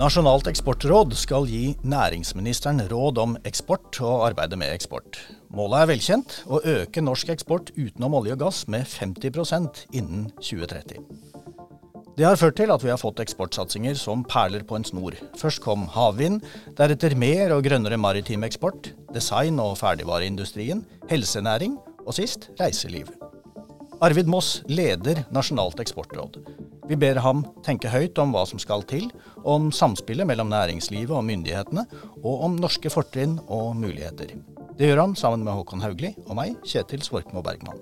Nasjonalt eksportråd skal gi næringsministeren råd om eksport og arbeidet med eksport. Målet er velkjent å øke norsk eksport utenom olje og gass med 50% innen 2030. Det har ført til at vi har fått eksportsatsinger som perler på en snor. Først kom havvind, deretter mer og grønnere maritim eksport, design- og ferdigvareindustrien, helsenæring og sist reiseliv. Arvid Moss leder Nasjonalt eksportråd. Vi ber ham tenke høyt om hva som skal til, om samspillet mellom næringslivet og myndighetene, og om norske fortrinn og muligheter. Det gjør han sammen med Håkon Haugli og meg, Kjetil Svorkmo Bergman.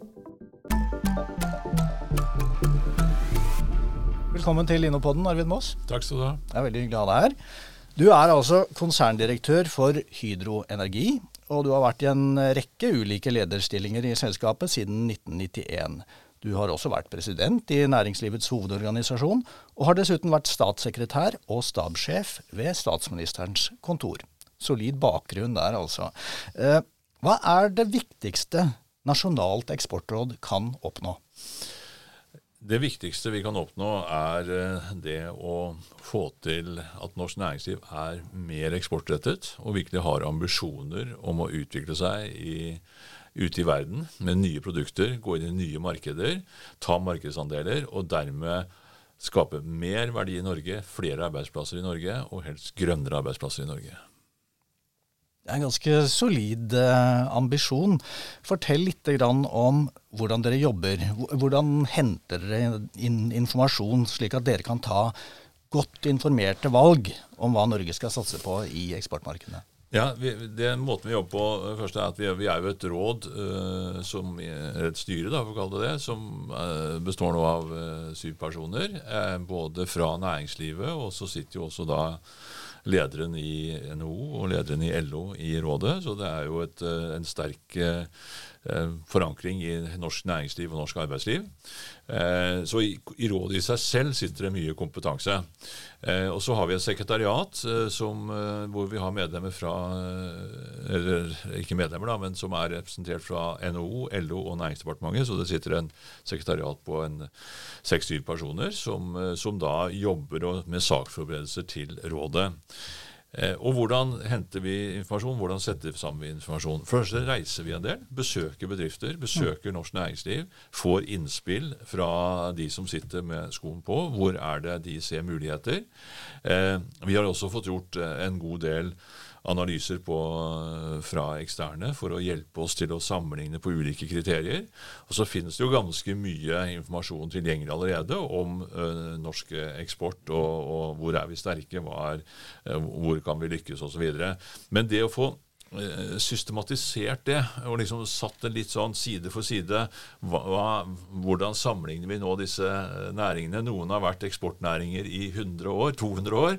Velkommen til Innopodden, Arvid Moss. Takk skal du ha. Det er veldig hyggelig å ha deg her. Du er altså konserndirektør for Hydro Energi, og du har vært i en rekke ulike lederstillinger i selskapet siden 1991. Du har også vært president i Næringslivets hovedorganisasjon, og har dessuten vært statssekretær og stabssjef ved statsministerens kontor. Solid bakgrunn der, altså. Eh, hva er det viktigste Nasjonalt eksportråd kan oppnå? Det viktigste vi kan oppnå, er eh, det å få til at norsk næringsliv er mer eksportrettet og virkelig har ambisjoner om å utvikle seg i ute i verden med nye produkter, gå inn i nye markeder, ta markedsandeler og dermed skape mer verdi i Norge, flere arbeidsplasser i Norge og helst grønnere arbeidsplasser i Norge. Det er en ganske solid eh, ambisjon. Fortell litt om hvordan dere jobber. Hvordan henter dere inn informasjon, slik at dere kan ta godt informerte valg om hva Norge skal satse på i eksportmarkedene? Ja, vi, det Måten vi jobber på eh, først er at vi, vi er jo et råd, uh, som, et styre da, for å kalle det det, som uh, består nå av uh, syv personer. både fra næringslivet, og så sitter jo også da lederen i NHO og lederen i LO i rådet. Så det er jo et, en sterk Eh, forankring i norsk næringsliv og norsk arbeidsliv. Eh, så i, i rådet i seg selv sitter det mye kompetanse. Eh, og så har vi et sekretariat som, hvor vi har medlemmer fra Eller ikke medlemmer, da, men som er representert fra NHO, LO og Næringsdepartementet. Så det sitter en sekretariat på en seks-syv personer som, som da jobber med saksforberedelser til rådet. Eh, og hvordan henter vi informasjon? Hvordan setter vi sammen informasjon? Først reiser vi en del, besøker bedrifter, besøker norsk næringsliv. Får innspill fra de som sitter med skoen på. Hvor er det de ser muligheter? Eh, vi har også fått gjort eh, en god del analyser på, fra eksterne for å hjelpe oss til å sammenligne på ulike kriterier. Og så finnes det jo ganske mye informasjon tilgjengelig allerede om uh, norsk eksport, og, og, hvor er vi sterke, er, uh, hvor kan vi lykkes osv. Men det å få Eh, systematisert det og liksom satt det litt sånn side for side. Hva, hvordan sammenligner vi nå disse eh, næringene? Noen har vært eksportnæringer i 100 år, 200 år.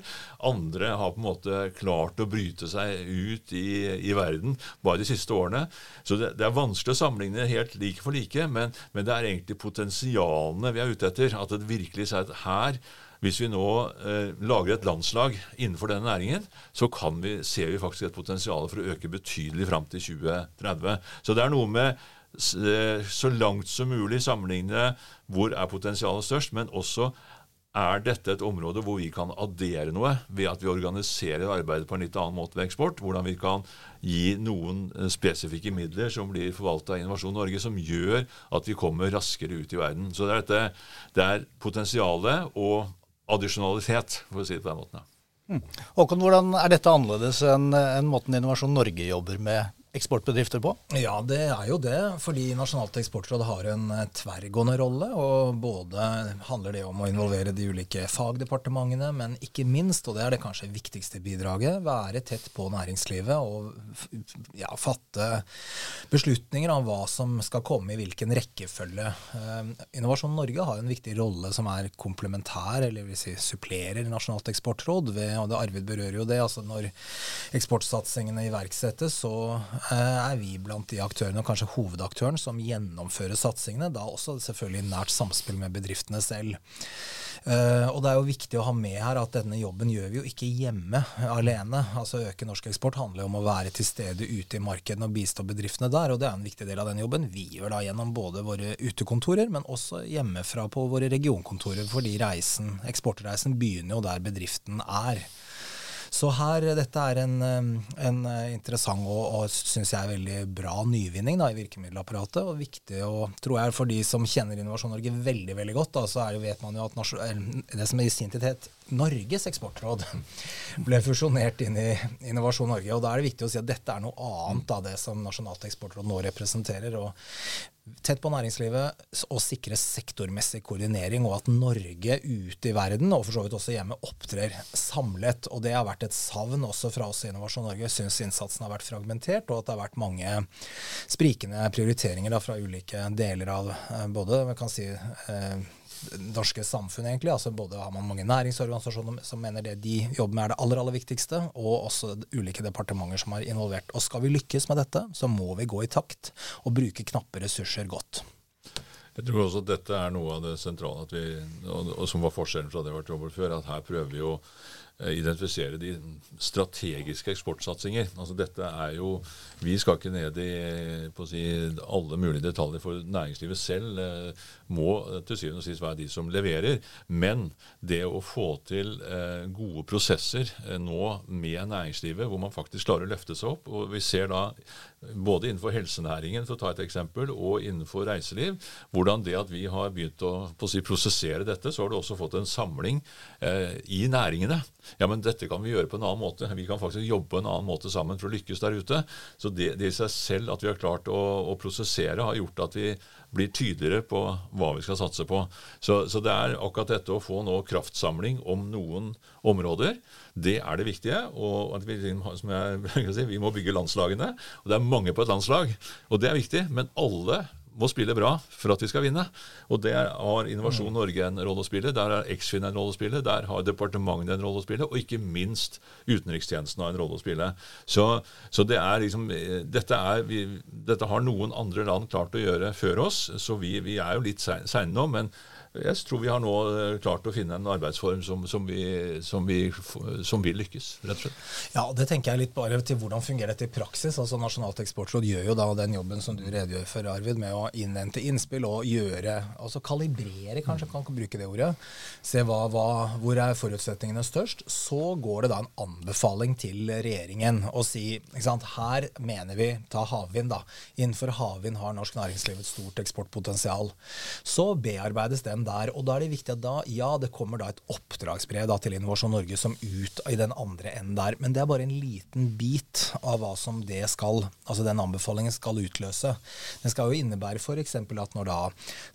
Andre har på en måte klart å bryte seg ut i, i verden bare de siste årene. Så det, det, er vanskelig å sammenligne helt like for like, men, men det er egentlig potensialene vi er ute etter. At det virkelig sier her hvis vi nå eh, lager et landslag innenfor denne næringen, så vi, ser vi faktisk et potensial for å øke betydelig fram til 2030. Så det er noe med eh, så langt som mulig sammenligne hvor er potensialet størst, men også er dette et område hvor vi kan addere noe ved at vi organiserer arbeidet på en litt annen måte ved eksport? Hvordan vi kan gi noen eh, spesifikke midler som blir forvalta av Innovasjon Norge, som gjør at vi kommer raskere ut i verden. Så det er, dette, det er potensialet og addisjonalitet, for å si det på den måten. Mm. Håkon, hvordan er dette annerledes enn, en måten Innovasjon Norge jobber med eksportbedrifter på? Ja, det er jo det. Fordi Nasjonalt eksportråd har en eh, tverrgående rolle. og Både handler det om å involvere de ulike fagdepartementene, men ikke minst, og det er det kanskje viktigste bidraget, være tett på næringslivet og ja, fatte beslutninger om hva som skal komme i hvilken rekkefølge. Eh, Innovasjon Norge har en viktig rolle som er komplementær, eller vil si supplerer Nasjonalt eksportråd. Ved, og det Arvid berører jo det. altså Når eksportsatsingene iverksettes, så er vi blant de aktørene, og kanskje hovedaktøren, som gjennomfører satsingene. Da også selvfølgelig i nært samspill med bedriftene selv. Uh, og det er jo viktig å ha med her at denne jobben gjør vi jo ikke hjemme alene. Altså Øke norsk eksport handler jo om å være til stede ute i markedene og bistå bedriftene der. Og det er en viktig del av den jobben. Vi gjør da gjennom både våre utekontorer, men også hjemmefra på våre regionkontorer. Fordi reisen, eksportreisen begynner jo der bedriften er. Så her, dette er en, en interessant og, og syns jeg veldig bra nyvinning da, i virkemiddelapparatet. Og viktig og tror jeg for de som kjenner Innovasjon Norge veldig veldig godt, da, så er, vet man jo at det som i sin tid het Norges eksportråd, ble fusjonert inn i Innovasjon Norge. og Da er det viktig å si at dette er noe annet av det som Nasjonalt eksportråd nå representerer. og tett på næringslivet og sikre sektormessig koordinering, og at Norge ute i verden, og for så vidt også hjemme, opptrer samlet. Og Det har vært et savn også fra oss i Innovasjon Norge. Syns innsatsen har vært fragmentert, og at det har vært mange sprikende prioriteringer da, fra ulike deler av eh, både vi kan si, eh, norske samfunn, egentlig. Altså både har man mange næringsorganisasjoner som mener det de jobber med er det aller, aller viktigste, og også ulike departementer som er involvert. Og skal vi lykkes med dette, så må vi gå i takt og bruke knappe ressurser godt. Jeg tror også at dette er noe av det sentrale, vi, og, som var forskjellen fra det vi har jobbet før. At her prøver vi å Eh, identifisere de strategiske eksportsatsinger. Altså dette er jo, Vi skal ikke ned i si, alle mulige detaljer, for næringslivet selv eh, må til syvende og sist være de som leverer. Men det å få til eh, gode prosesser eh, nå med næringslivet, hvor man faktisk klarer å løfte seg opp og Vi ser da både innenfor helsenæringen, for å ta et eksempel, og innenfor reiseliv, hvordan det at vi har begynt å, å si, prosessere dette, så har du også fått en samling eh, i næringene ja, men dette kan vi gjøre på en annen måte. Vi kan faktisk jobbe på en annen måte sammen for å lykkes der ute. Så det, det i seg selv at vi har klart å, å, prosessere, har gjort at vi blir tydeligere på hva vi skal satse på. Så, så, det er akkurat dette å få nå kraftsamling om noen områder. Det er det viktige. Og vi, som jeg, vi må bygge landslagene. Og det er mange på et landslag, og det er viktig. Men alle må spille bra for at vi skal vinne. Og der har Innovasjon Norge en rolle å spille, der har Eksfin en rolle å spille, der har departementet en rolle å spille, og ikke minst utenrikstjenesten har en rolle å spille. Så, så det er liksom, dette, er, vi, dette, har noen andre land klart å gjøre før oss, så vi, vi er jo litt seine nå. men jeg tror vi har nå eh, klart å finne en arbeidsform som, som, vi, som, vi, som, vil lykkes, rett og slett. Ja, det tenker jeg litt bare til hvordan fungerer dette i praksis. Altså Nasjonalt eksportråd gjør jo da den jobben som du redegjør for, Arvid, med å innhente innspill og gjøre Altså kalibrere, kanskje, kan ikke bruke det ordet. Se hva, hva, hvor er forutsetningene størst. Så går det da en anbefaling til regjeringen å si ikke sant, her mener vi, ta havvind, da. Innenfor havvind har norsk næringsliv et stort eksportpotensial. Så bearbeides den den der. Og da er det viktig at da, ja, det kommer da et oppdragsbrev da, til Innovasjon Norge som ut i den andre enden der. Men det er bare en liten bit av hva som det skal, altså den anbefalingen skal utløse. Den skal jo innebære f.eks. at når da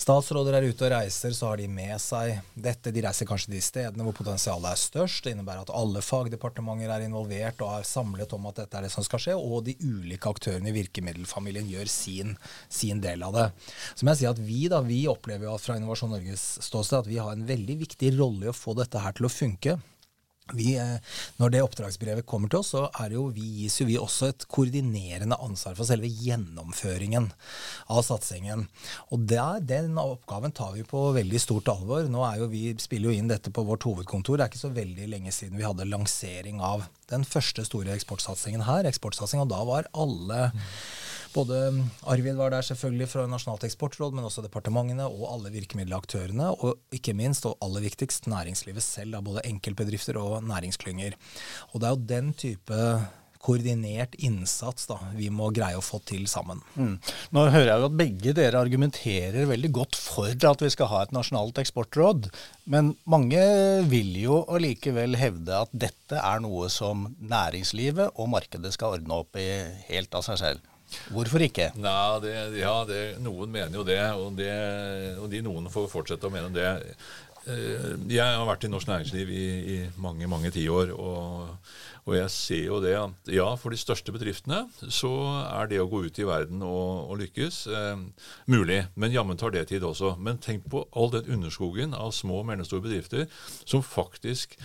statsråder er ute og reiser, så har de med seg dette. De reiser kanskje de stedene hvor potensialet er størst. Det innebærer at alle fagdepartementer er involvert og er samlet om at dette er det som skal skje, og de ulike aktørene i virkemiddelfamilien gjør sin, sin del av det. Så må jeg si at vi da, vi opplever jo at fra Innovasjon Norge ståsted at vi har en veldig viktig rolle i å få dette her til å funke. Vi, eh, når det oppdragsbrevet kommer til oss, så jo, vi, gis jo vi også et koordinerende ansvar for selve gjennomføringen av satsingen. Og der, Den oppgaven tar vi på veldig stort alvor. Nå er jo Vi spiller jo inn dette på vårt hovedkontor. Det er ikke så veldig lenge siden vi hadde lansering av den første store eksportsatsingen her. eksportsatsing, Og da var alle mm både Arvid var der selvfølgelig fra Nasjonalt eksportråd, men også departementene og alle virkemiddelaktørene. Og ikke minst, og aller viktigst, næringslivet selv, både enkeltbedrifter og næringsklynger. Og det er jo den type koordinert innsats da, vi må greie å få til sammen. Mm. Nå hører jeg jo at begge dere argumenterer veldig godt for at vi skal ha et nasjonalt eksportråd. Men mange vil jo allikevel hevde at dette er noe som næringslivet og markedet skal ordne opp i helt av seg selv. Hvorfor ikke? Nei, det, ja, det, Noen mener jo det og, det, og de noen får fortsette å mene det. Eh, jeg har vært i norsk næringsliv i, i mange mange tiår, og, og jeg ser jo det at ja, for de største bedriftene så er det å gå ut i verden og, og lykkes eh, mulig. Men jammen tar det tid også. Men tenk på all den underskogen av små og mellomstore bedrifter som faktisk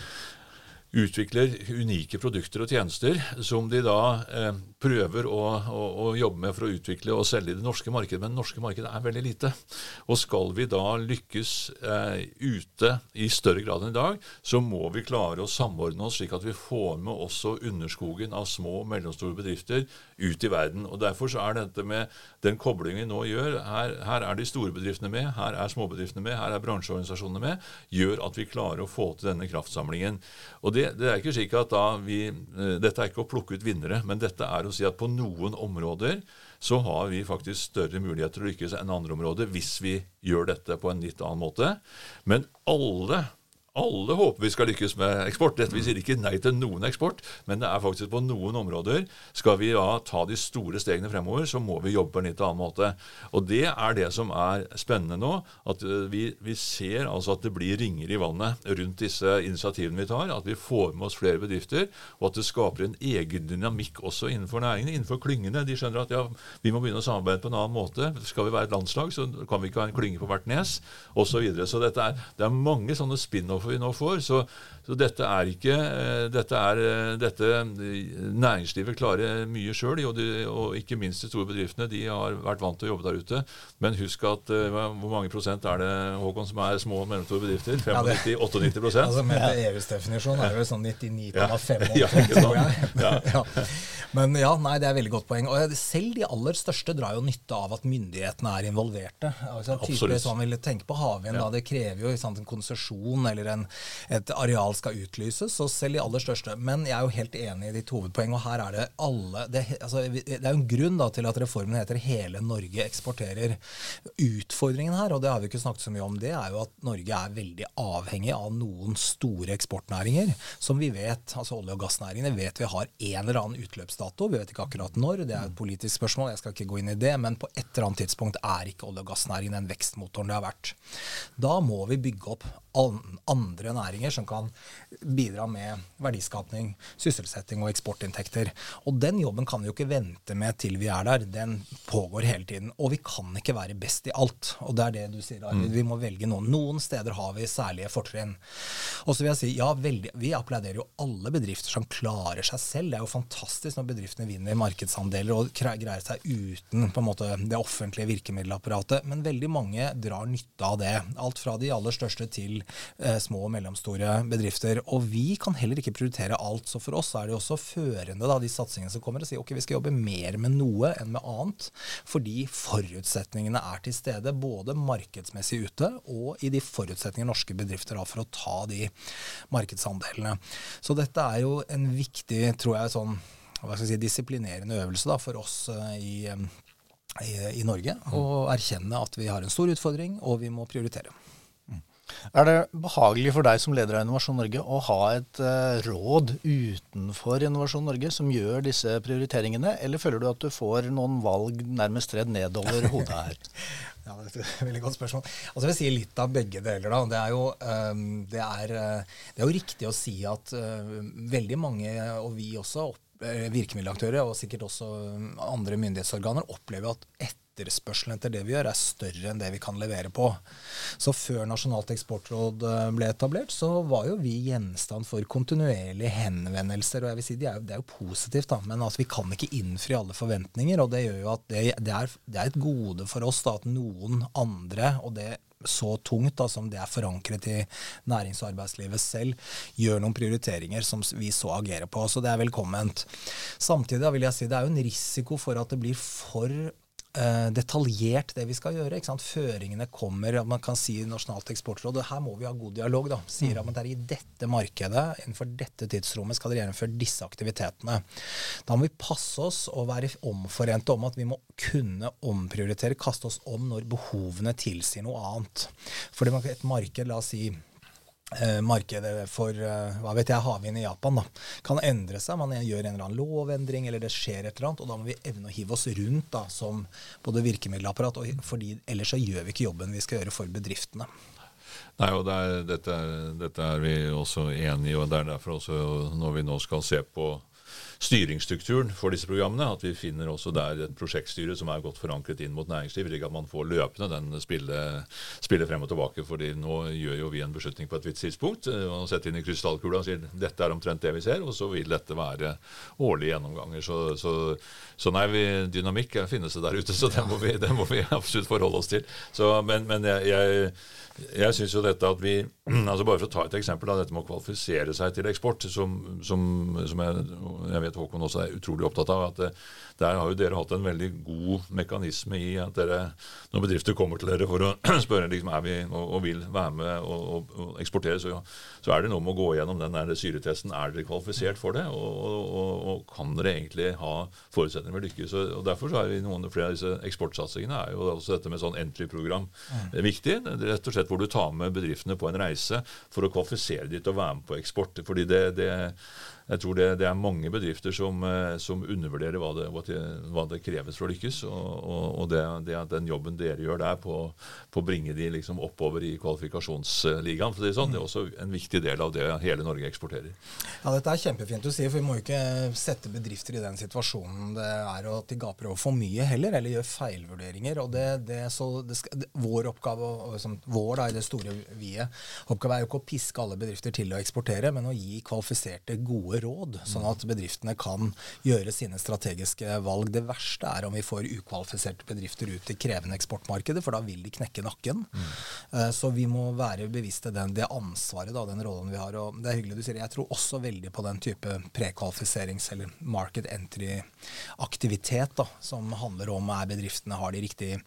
utvikler unike produkter og tjenester som de da eh, prøver å, å, å, jobbe med for å utvikle og selge i det norske markedet. Men det norske markedet er veldig lite. Og skal vi da lykkes eh, ute i større grad enn i dag, så må vi klare å samordne oss slik at vi får med også underskogen av små og mellomstore bedrifter ut i verden. Og Derfor så er dette med den koblingen vi nå gjør, her, her er de store bedriftene med, her er småbedriftene med, her er bransjeorganisasjonene med, gjør at vi klarer å få til denne kraftsamlingen. Og det det, er ikke slik at da vi, eh, Dette er ikke å plukke ut vinnere, men dette er å si at på noen områder så har vi faktisk større muligheter til å lykkes enn andre områder hvis vi gjør dette på en litt annen måte. Men alle alle håper vi skal lykkes med eksport. Dette Vi sier ikke nei til noen eksport, men det er faktisk på noen områder skal vi da ta de store stegene fremover, så må vi jobbe på en litt annen måte. Og Det er det som er spennende nå. At eh, vi, vi ser altså at det blir ringer i vannet rundt disse initiativene vi tar. At vi får med oss flere bedrifter, og at det skaper en egen dynamikk også innenfor næringene, innenfor klyngene. De skjønner at ja, vi må begynne å samarbeide på en annen måte. Skal vi være et landslag, så kan vi ikke ha en klynge på hvert nes, osv. Så, videre. så det er mange sånne spin-offer vi nå får. Så, så dette er ikke eh, dette, er, eh, dette Næringslivet klarer mye sjøl, og, og, ikke minst de store bedriftene. De har vært vant til å jobbe der ute. Men husk at hvor mange prosent er det Håkon, som er små og mellomstore bedrifter? 95-98 ja, altså Med EUs definisjon er det vel sånn 99,5 ja, ja, ja, ja. Men ja, nei, det er veldig godt poeng. Og selv de aller største drar jo nytte av at myndighetene er involverte. Altså, type, man vil tenke på havvind, ja. Det krever jo sant, en konsesjon eller en, et areal skal utlyses. Og selv de aller største. Men jeg er jo helt enig i ditt hovedpoeng, og her er det alle Det, altså, det er jo en grunn da, til at reformen heter 'Hele Norge eksporterer'. Utfordringen her, og det har vi ikke snakket så mye om, det er jo at Norge er veldig avhengig av noen store eksportnæringer som vi vet, altså olje- og gassnæringene, vet vi har en eller annen utløpsdato. Vi vet ikke akkurat når, det er et politisk spørsmål, jeg skal ikke gå inn i det. Men på et eller annet tidspunkt er ikke olje- og gassnæringen den vekstmotoren det har vært. Da må vi bygge opp andre næringer som kan bidra med verdiskapning, sysselsetting og eksportinntekter. Og den jobben kan vi jo ikke vente med til vi er der. Den pågår hele tiden. Og vi kan ikke være best i alt. Og det er det du sier, Arvid. Mm. Vi må velge noen. Noen steder har vi særlige fortrinn. Og så vil jeg si, ja, veldig, vi applauderer jo alle bedrifter som klarer seg selv. Det er jo fantastisk når bedriftene vinner markedsandeler og greier seg uten på en måte, det offentlige virkemiddelapparatet. Men veldig mange drar nytte av det. Alt fra de aller største til eh, små og mellomstore bedrifter. Og vi kan heller ikke prioritere alt. Så for oss er det også førende, da, de satsingene som kommer, å si ok, vi skal jobbe mer med noe enn med annet. Fordi forutsetningene er til stede, både markedsmessig ute og i de forutsetninger norske bedrifter har for å ta de markedsandelene. Så dette er jo en viktig, tror jeg, sånn hva skal jeg si, disiplinerende øvelse da, for oss uh, i, i, i, Norge. Å erkjenne at vi har en stor utfordring, og vi må prioritere. Er det behagelig for deg som leder av Innovasjon Norge å ha et uh, råd utenfor Innovasjon Norge som gjør disse prioriteringene, eller føler du at du får noen valg nærmest tredd nedover hodet her? ja, det er et veldig godt spørsmål. Altså Jeg vil si litt av begge deler. da. Det er jo, um, det er, det er jo riktig å si at uh, veldig mange, og vi også, opp Eh, virkemiddelaktører og sikkert også andre myndighetsorganer opplever at etterspørselen etter det vi gjør, er større enn det vi kan levere på. Så før Nasjonalt eksportråd eh, ble etablert, så var jo vi gjenstand for kontinuerlige henvendelser. og jeg vil si Det er jo, det er jo positivt, da, men altså, vi kan ikke innfri alle forventninger. og Det gjør jo at det, det, er, det er, et gode for oss da, at noen andre, og det så tungt da, som det er forankret i nærings- og arbeidslivet selv, gjør noen prioriteringer som vi så agerer på. Så det er velkomment. Samtidig vil jeg si det er jo en risiko for at det blir for detaljert det vi skal gjøre. Føringene kommer. Man kan si Nasjonalt eksportråd her må vi ha god dialog. da, Sier mm. at det er i dette markedet, innenfor dette tidsrommet, skal dere gjennomføre disse aktivitetene. Da må vi passe oss og være omforente om at vi må kunne omprioritere, kaste oss om når behovene tilsier noe annet. For et marked, la oss si Eh, markedet for eh, hva vet jeg, havvind i Japan da, kan endre seg. Man gjør en eller annen lovendring, eller det skjer et eller annet. Og da må vi evne å hive oss rundt da, som både virkemiddelapparat, og fordi ellers så gjør vi ikke jobben vi skal gjøre for bedriftene. Nei, og det er, dette, er, dette, er, vi også enige i, og det er derfor også når vi nå skal se på styringsstrukturen for disse programmene. At vi finner også der et prosjektstyre som er godt forankret inn mot næringsliv, slik at man får løpende den spillet spille frem og tilbake. fordi nå gjør jo vi en beslutning på et visst tidspunkt og setter inn i krystallkula og sier dette er omtrent det vi ser, og så vil dette være årlige gjennomganger. Så, så, så nei, vi, dynamikk finnes det der ute, så det må vi, det må vi absolutt forholde oss til. Så, men, men jeg, jeg jeg syns jo dette at vi altså Bare for å ta et eksempel av dette med å kvalifisere seg til eksport, som, som, som jeg, jeg, vet Håkon også er utrolig opptatt av. at det, Der har jo dere hatt en veldig god mekanisme i at dere, når bedrifter kommer til dere for å spørre liksom, er vi og, og vil være med og, og, og eksportere, så, så, er det noe med å gå gjennom den der syretesten. Er dere kvalifisert for det? Og, kan dere egentlig ha forutsetninger for å lykkes? Og Derfor så er vi noen flere av disse eksportsatsingene er jo også dette med sånn entry-program mm. viktig. rett og slett hvor du tar med bedriftene på en reise for å kvalifisere dem til å være med på eksport. fordi det, det jeg tror det, det, er mange bedrifter som, eh, som undervurderer hva det, hva det, kreves for å lykkes. Og, og, og det, det, den jobben dere gjør der på, å bringe de liksom oppover i kvalifikasjonsligaen, for det, sånn, det er også en viktig del av det hele Norge eksporterer. Ja, Dette er kjempefint å si, for vi må jo ikke sette bedrifter i den situasjonen det er at de gaper over for mye heller, eller gjør feilvurderinger. og det, så skal, Vår oppgave, som, vår da, i det store vide, oppgave er jo ikke å piske alle bedrifter til å eksportere, men å gi kvalifiserte, gode råd, sånn at bedriftene kan gjøre sine strategiske valg. Det verste er om vi får ukvalifiserte bedrifter ut i krevende eksportmarkeder, for da vil de knekke nakken. Mm. Så vi må være bevisste den, det ansvaret, da, den rollen vi har. Og det er hyggelig du sier Jeg tror også veldig på den type prekvalifiserings- eller market entry-aktivitet, da, som handler om er bedriftene har de riktige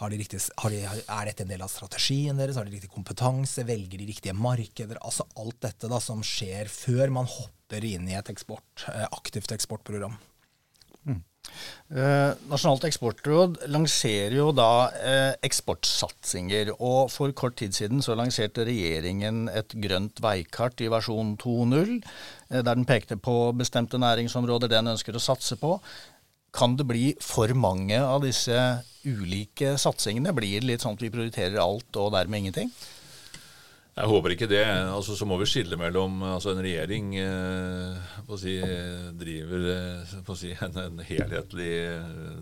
har de riktig, har de, er dette en del av strategien deres? Har de riktig kompetanse? Velger de riktige markeder? Altså alt dette da som skjer før man hopper inn i et eksport, eh, aktivt eksportprogram. Mm. Eh, Nasjonalt eksportråd lanserer jo da eh, eksportsatsinger. Og for kort tid siden så lanserte regjeringen et grønt veikart i versjon 2.0, eh, der den pekte på bestemte næringsområder den ønsker å satse på. Kan det bli for mange av disse ulike satsingene? Blir det litt sånn at vi prioriterer alt og dermed ingenting? Jeg håper ikke det. Altså, så må vi skille mellom altså En regjering eh, si, driver eh, si, en, en, helhetlig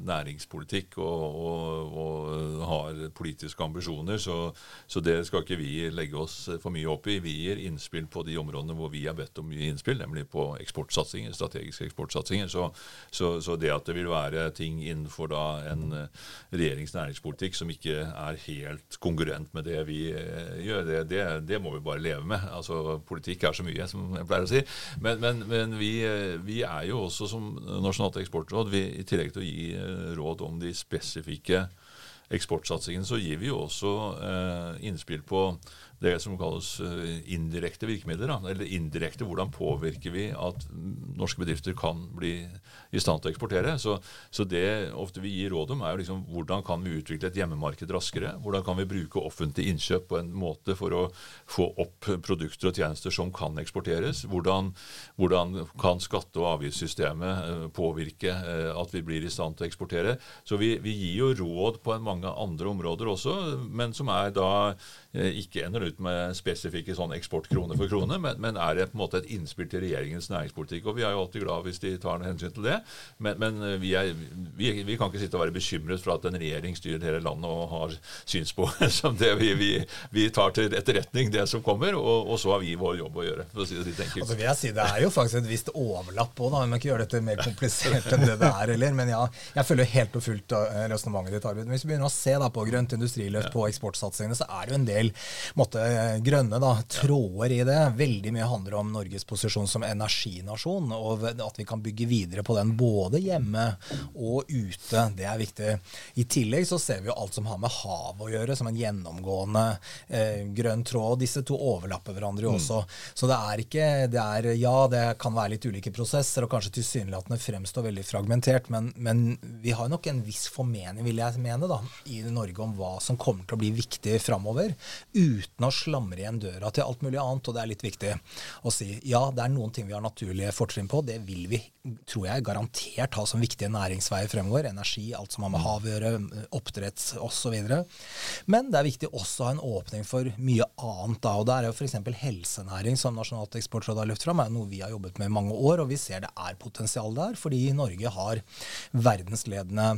næringspolitikk og, og, og har politiske ambisjoner. Så, så, det skal ikke vi legge oss for mye opp i. Vi gir innspill på de områdene hvor vi har bedt om mye innspill, nemlig på eksportsatsinger, strategiske eksportsatsinger. Så, så, så, det at det vil være ting innenfor da en regjerings næringspolitikk som ikke er helt kongruent med det vi eh, gjør, det, det det må vi bare leve med. Altså, Politikk er så mye, som jeg pleier å si. Men, men, men vi, vi, er jo også som Nasjonalt eksportråd, vi, i tillegg til å gi eh, råd om de spesifikke eksportsatsingene, så gir vi jo også eh, innspill på det som kalles eh, indirekte virkemidler. Eller indirekte hvordan påvirker vi at norske bedrifter kan bli i stand til å eksportere. Så, så det ofte vi gir råd om, er jo liksom hvordan kan vi utvikle et hjemmemarked raskere? Hvordan kan vi bruke offentlige innkjøp på en måte for å få opp produkter og tjenester som kan eksporteres? Hvordan, hvordan kan skatte- og avgiftssystemet eh, påvirke eh, at vi blir i stand til å eksportere? Så vi, vi gir jo råd på en mange andre områder også, men som er da ikke ender ut med spesifikke sånn eksportkrone for krone, men, men, er det på en måte et innspill til regjeringens næringspolitikk. Og Vi er jo alltid glad hvis de tar noe hensyn til det, men, men vi, er, vi, vi, kan ikke sitte og være bekymret for at en regjering styrer hele landet og har synspunkt som det vi, vi, tar til etterretning, det som kommer, og, og, så har vi vår jobb å gjøre. for å si Det litt enkelt. Altså, vil jeg si, det er jo faktisk et visst overlapp på, da. Vi må ikke gjøre dette mer komplisert enn det det er heller. Men ja, jeg følger helt og fullt eh, resonnementet ditt, Arvid. Hvis vi begynner å se da, på grønt industriløft, ja. på eksportsatsingene, så er det jo en del måtte, grønne da, tråder i det. Veldig mye handler om Norges posisjon som energinasjon, og at vi kan bygge videre på den både hjemme og ute. Det er viktig. I tillegg så ser vi jo alt som har med hav å gjøre, som en gjennomgående eh, grønn tråd. Disse to overlapper hverandre jo mm. også. Mm. Så det er ikke det er, Ja, det kan være litt ulike prosesser, og kanskje tilsynelatende fremstår veldig fragmentert, men, men vi har nok en viss formening, vil jeg mene, da, i Norge om hva som kommer til å bli viktig framover, uten å slamre igjen døra til alt mulig annet. Og det er litt viktig å si ja, det er noen ting vi har naturlige fortrinn på. Det vil vi, tror jeg, garantert ha som viktige næringsveier fremover. Energi, alt som har med hav å gjøre, oppdrett osv. Men det er viktig også å ha en åpning for mye annet. da, og Der er jo f.eks. helsenæring, som Nasjonalt eksportråd har løft fram, er noe vi har jobbet med i mange år. Og vi ser det er potensial der, fordi Norge har verdensledende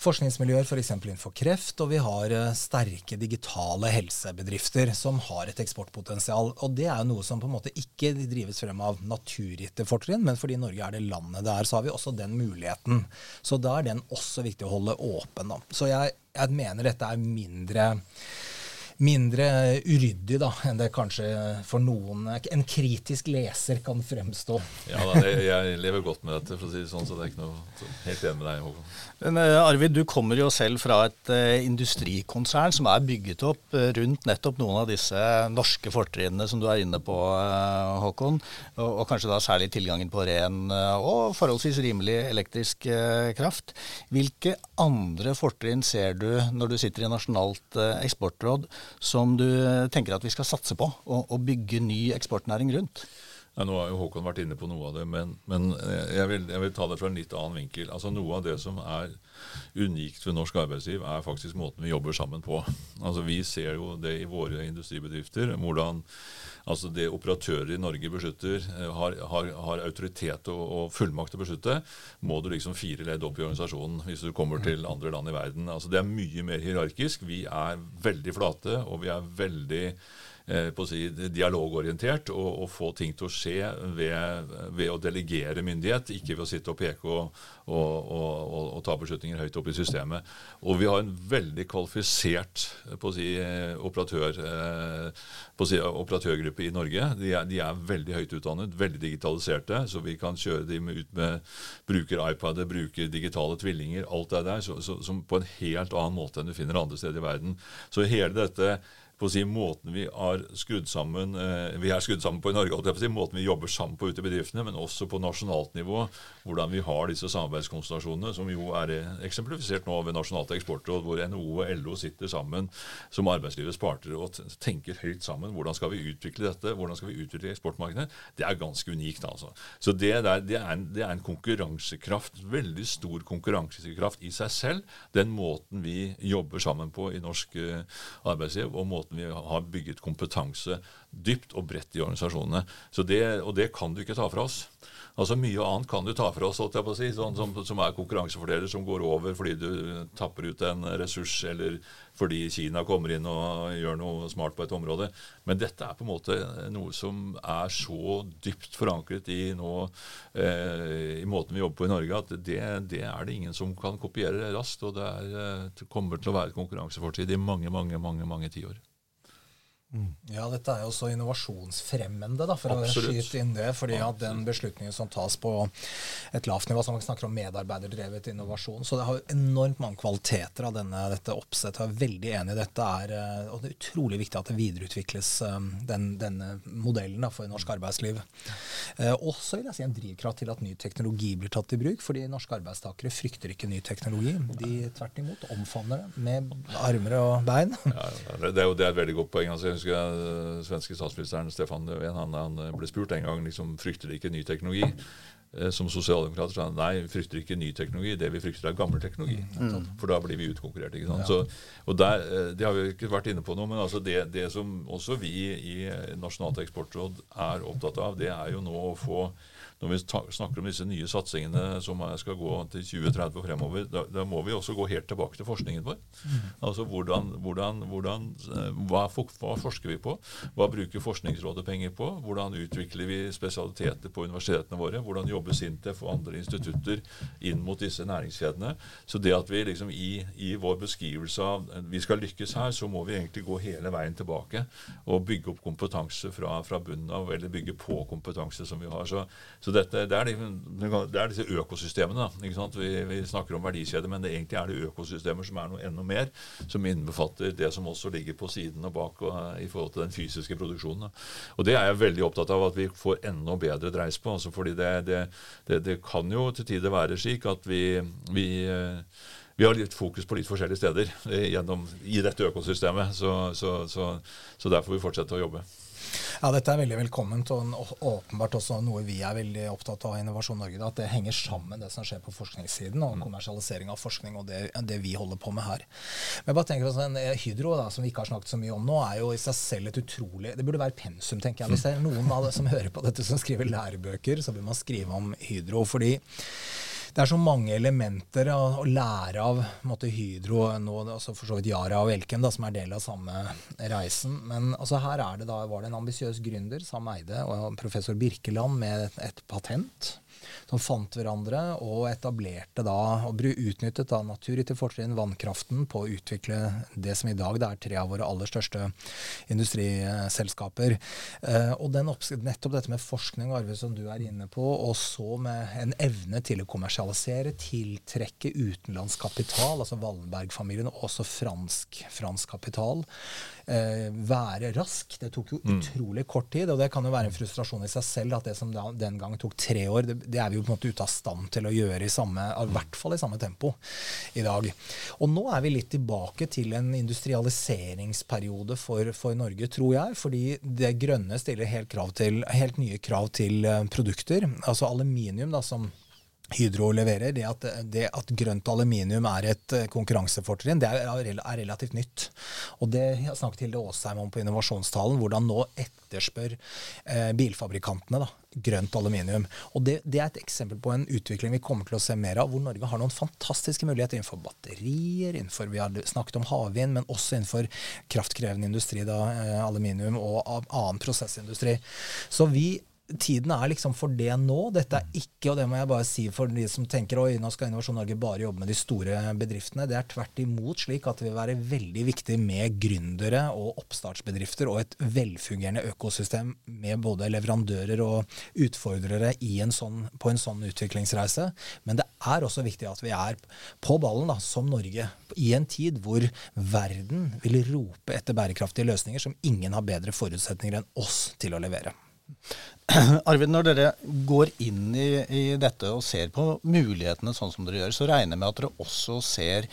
forskningsmiljøer f.eks. For innenfor kreft, og vi har eh, sterke digitale helsebedrifter som har et eksportpotensial. Og det er jo noe som på en måte ikke drives frem av naturgitte fortrinn, men fordi Norge er det landet det er, så har vi også den muligheten. Så da er den også viktig å holde åpen. Da. Så jeg, jeg mener dette er mindre mindre uryddig da, enn det kanskje for noen en kritisk leser kan fremstå. Ja, da, Jeg lever godt med dette, for å si det sånn, så det er ikke noe helt enig med deg, Håkon. Men uh, Arvid, du kommer jo selv fra et uh, industrikonsern som er bygget opp uh, rundt nettopp noen av disse norske fortrinnene som du er inne på, Håkon. Og, kanskje da særlig tilgangen på ren og forholdsvis rimelig elektrisk kraft. Hvilke andre fortrinn ser du når du sitter i Nasjonalt eksportråd som du tenker at vi skal satse på, og bygge ny eksportnæring rundt? Ja, nå har jo Håkon vært inne på noe av det, men, men jeg, vil, jeg, vil, ta det fra en litt annen vinkel. Altså Noe av det som er unikt ved norsk arbeidsliv, er faktisk måten vi jobber sammen på. Altså Vi ser jo det i våre industribedrifter. hvordan altså det operatører i Norge beslutter, eh, har, har, har autoritet og, og, fullmakt til å beslutte, må du liksom fire ledd opp i organisasjonen hvis du kommer til andre land i verden. Altså Det er mye mer hierarkisk. Vi er veldig flate, og vi er veldig Eh, si, dialogorientert og, og, få ting til å skje ved, ved, å delegere myndighet, ikke ved å sitte og peke og, og, og, ta beslutninger høyt opp i systemet. Og vi har en veldig kvalifisert på å si, operatør, eh, på å si, operatørgruppe i Norge. De er, de er, veldig høyt utdannet, veldig digitaliserte, så vi kan kjøre dem ut med bruker iPader, bruker digitale tvillinger, alt det der, så, så, som på en helt annen måte enn du finner andre steder i verden. Så hele dette på å si, måten vi er skrudd sammen eh, vi er skrudd sammen på i Norge, si, måten vi jobber sammen på ute i bedriftene, men også på nasjonalt nivå. Hvordan vi har disse samarbeidskonstellasjonene, som jo er eh, eksemplifisert nå ved Nasjonalt eksportråd, hvor NHO og LO sitter sammen som arbeidslivets parter og tenker høyt sammen. Hvordan skal vi utvikle dette? Hvordan skal vi utvikle eksportmarkedet? Det er ganske unikt. altså. Så det, der, det, er en, det er en konkurransekraft, veldig stor konkurransekraft i seg selv, den måten vi jobber sammen på i norsk uh, arbeidsliv. og måten måten vi har bygget kompetanse dypt og bredt i organisasjonene. Det, og det kan du ikke ta fra oss. Altså Mye annet kan du ta fra oss, si, sånn, som, som, er konkurransefordeler som går over fordi du tapper ut en ressurs, eller fordi Kina kommer inn og gjør noe smart på et område. Men dette er på en måte noe som er så dypt forankret i, nå, eh, i måten vi jobber på i Norge, at det, det, er det ingen som kan kopiere raskt. Og det, er, eh, det kommer til å være et konkurransefortid i mange, mange, mange, mange tiår. Mm. Ja, dette er jo også innovasjonsfremmende, da, for Absolutt. å skyte inn det. fordi at den beslutningen som tas på et lavt nivå, som man snakker om medarbeiderdrevet innovasjon Så det har jo enormt mange kvaliteter av denne, dette oppsettet. Jeg er veldig enig i dette. Er, eh, og det er utrolig viktig at det videreutvikles, eh, den, denne modellen da, for norsk arbeidsliv. Eh, også vil jeg si en drivkraft til at ny teknologi blir tatt i bruk. fordi norske arbeidstakere frykter ikke ny teknologi. De tvert imot omfavner det med armer og bein. Ja, det, er jo det er et veldig godt poeng. altså husker jeg eh, svenske statsministeren Stefan Löfven han, han, ble spurt en gang liksom, frykter de ikke ny teknologi. Eh, som sosialdemokrater sa nei, vi frykter ikke ny teknologi. Det vi frykter, er gammel teknologi. Mm. For da blir vi utkonkurrert. ikke sant? Ja. Så, og der, eh, Det har vi ikke vært inne på nå, men altså det, det som også vi i Nasjonalt eksportråd er opptatt av, det er jo nå å få når vi snakker om disse nye satsingene som skal gå til 2030 og fremover, da, da må vi også gå helt tilbake til forskningen vår. Mm. Altså hvordan, hvordan, hvordan eh, hva, hva, forsker vi på? Hva bruker Forskningsrådet penger på? Hvordan utvikler vi spesialiteter på universitetene våre? Hvordan jobber SINTEF og andre institutter inn mot disse næringskjedene? Så det at vi liksom i, i vår beskrivelse av vi skal lykkes her, så må vi egentlig gå hele veien tilbake og bygge opp kompetanse fra, fra bunnen av, eller bygge på kompetanse som vi har. Så, så dette, det, er de, det, er disse økosystemene. Vi, vi, snakker om verdikjeder, men det egentlig er det økosystemer som er noe enda mer. Som innbefatter det som også ligger på siden og bak og, i forhold til den fysiske produksjonen. Og Det er jeg veldig opptatt av at vi får enda bedre dreis på. Altså fordi det, det, kan jo til tider være slik at vi, vi vi har litt fokus på litt forskjellige steder gjennom, i dette økosystemet. Så, så, så, så der får vi fortsette å jobbe. Ja, Dette er veldig velkomment, og åpenbart også noe vi er veldig opptatt av i Innovasjon Norge. At det henger sammen, det som skjer på forskningssiden, og mm. kommersialisering av forskning, og det, det vi holder på med her. Men jeg bare tenker også, en eh, Hydro, da, som vi ikke har snakket så mye om nå, er jo i seg selv et utrolig Det burde være pensum, tenker jeg. Hvis det er noen av det som hører på dette som skriver lærebøker, så bør man skrive om Hydro. fordi det er så mange elementer å, å lære av måtte, Hydro, nå, altså for så vidt Yara og Elkem, da, som er del av samme reisen. Men altså, her det da, var det en ambisiøs gründer, Sam Eide, og professor Birkeland med et, et patent som fant hverandre og etablerte da, og utnyttet da naturgitte fortrinn, vannkraften, på å utvikle det som i dag det er tre av våre aller største industriselskaper. Eh, og den nettopp dette med forskning Arve, som du er inne på, og så med en evne til å kommersialisere, tiltrekke utenlandsk kapital, altså Wallenberg-familien, og også fransk, fransk kapital eh, være rask. Det tok jo mm. utrolig kort tid, og det kan jo være en frustrasjon i seg selv at det som den gang tok tre år, det, det, er vi jo på en måte ute av stand til å gjøre i samme, i hvert fall i samme tempo i dag. Og nå er vi litt tilbake til en industrialiseringsperiode for, for Norge, tror jeg, fordi det grønne stiller helt, til, helt nye krav til eh, produkter. Altså aluminium, da, som Hydro leverer, det at, det at, grønt aluminium er et eh, konkurransefortrinn, det er, er, relativt nytt. Og det jeg snakket Hilde Aasheim om på innovasjonstalen, hvordan nå etterspør eh, bilfabrikantene da, grønt aluminium. Og det, det, er et eksempel på en utvikling vi kommer til å se mer av, hvor Norge har noen fantastiske muligheter innenfor batterier, innenfor vi har snakket om havvind, men også innenfor kraftkrevende industri, da, eh, aluminium, og annen prosessindustri. Så vi tiden er liksom for det nå. Dette er ikke, og det må jeg bare si for de som tenker oi, nå skal Innovasjon Norge bare jobbe med de store bedriftene. Det er tvert imot slik at det vil være veldig viktig med gründere og oppstartsbedrifter og et velfungerende økosystem med både leverandører og utfordrere en sånn, på en sånn utviklingsreise. Men det er også viktig at vi er på ballen da, som Norge i en tid hvor verden vil rope etter bærekraftige løsninger som ingen har bedre forutsetninger enn oss til å levere. Arvid, når dere går inn i, i, dette og ser på mulighetene sånn som dere gjør, så regner jeg med at dere også ser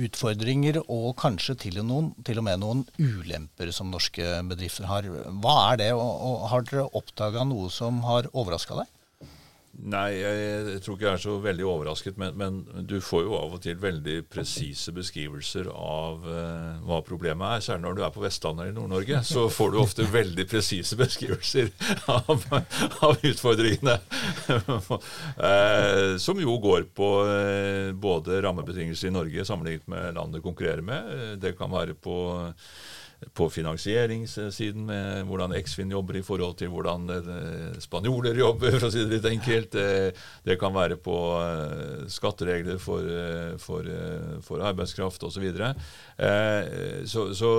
utfordringer og kanskje til og, noen, til og med noen ulemper som norske bedrifter har. Hva er det, og, og har dere oppdaga noe som har overraska deg? Nei, jeg, tror ikke jeg er så veldig overrasket. Men, men, du får jo av og til veldig presise beskrivelser av uh, hva problemet er. Særlig når du er på Vestlandet i Nord-Norge, så får du ofte veldig presise beskrivelser av, av utfordringene. uh, som jo går på uh, både rammebetingelser i Norge sammenlignet med landet konkurrerer med. Det kan være på på finansieringssiden, med hvordan Eksfin jobber i forhold til hvordan eh, spanjoler jobber, for å si det litt enkelt. Det kan være på eh, skatteregler for, eh, for, for arbeidskraft osv. Så, så,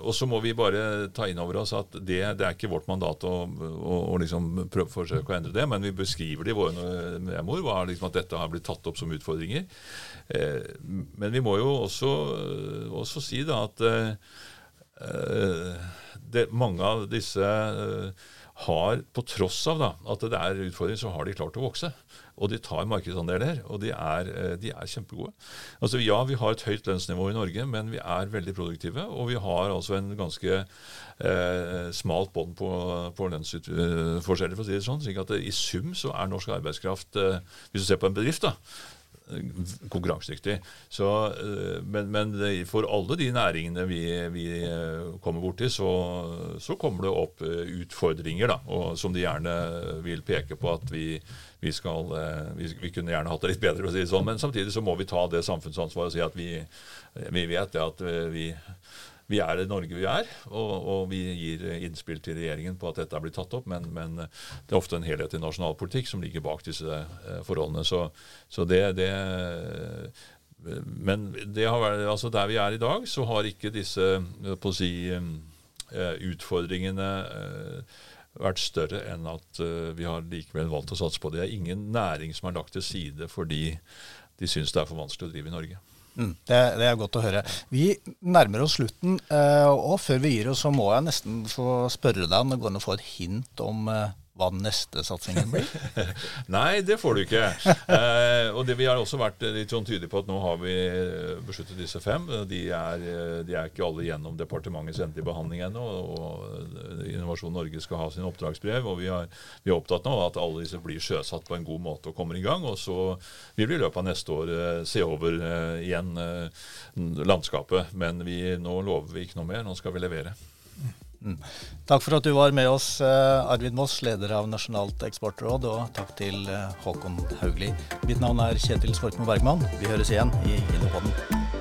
og så må vi bare ta inn over oss at det, det er ikke vårt mandat å, å, å liksom prøve forsøke å endre det, men vi beskriver det i våre memoer, liksom at dette har blitt tatt opp som utfordringer. Men vi må jo også, også si da at Eh, det, mange av disse eh, har, på tross av da, at det er utfordringer, så har de klart å vokse. Og de tar markedsandeler, og de er, eh, de er, kjempegode. Altså Ja, vi har et høyt lønnsnivå i Norge, men vi er veldig produktive. Og vi har altså en ganske eh, smalt bånd på, på lønnsforskjeller, for å si det sånn. slik at i sum så er norsk arbeidskraft, eh, hvis du ser på en bedrift, da, konkurransedyktig. Så, eh, men, men, for alle de næringene vi, vi eh, kommer borti, så, så kommer det opp eh, utfordringer da, og, som de gjerne vil peke på at vi, vi, skal, vi, vi kunne gjerne hatt det litt bedre, si det sånn. Men samtidig så må vi ta det samfunnsansvaret og si at vi vet det at vi vi er det Norge vi er, og, og, vi gir innspill til regjeringen på at dette blitt tatt opp, men, men det er ofte en helhet nasjonal politikk som ligger bak disse eh, forholdene. Så, så det, det men det vært, altså der vi er i dag, så har ikke disse på å si, eh, utfordringene eh, vært større enn at vi har likevel valgt å satse på det. Det er ingen næring som er lagt til side fordi de syns det er for vanskelig å drive i Norge. Mm, det, det, er godt å høre. Vi nærmer oss slutten, eh, og før vi gir oss, så må jeg nesten få spørre deg om det går an å få et hint om eh, hva den neste satsingen blir? Nei, det får du ikke. Eh, og det Vi har også vært litt sånn tydelige på at nå har vi besluttet disse fem. De er, de er ikke alle gjennom departementets endelige behandling ennå. og Innovasjon Norge skal ha sin oppdragsbrev. og Vi, har, vi er opptatt nå at alle disse blir sjøsatt på en god måte og kommer i gang. og Så vil vi i løpet av neste år eh, se over eh, igjen eh, landskapet. Men vi, nå lover vi ikke noe mer. Nå skal vi levere. Mm. Takk for at du var med oss, eh, Arvid Moss, leder av Nasjonalt eksportråd, og takk til eh, Håkon Haugli. Mitt navn er Kjetil Svorkmo Bergman. Vi høres igjen i Innopodden.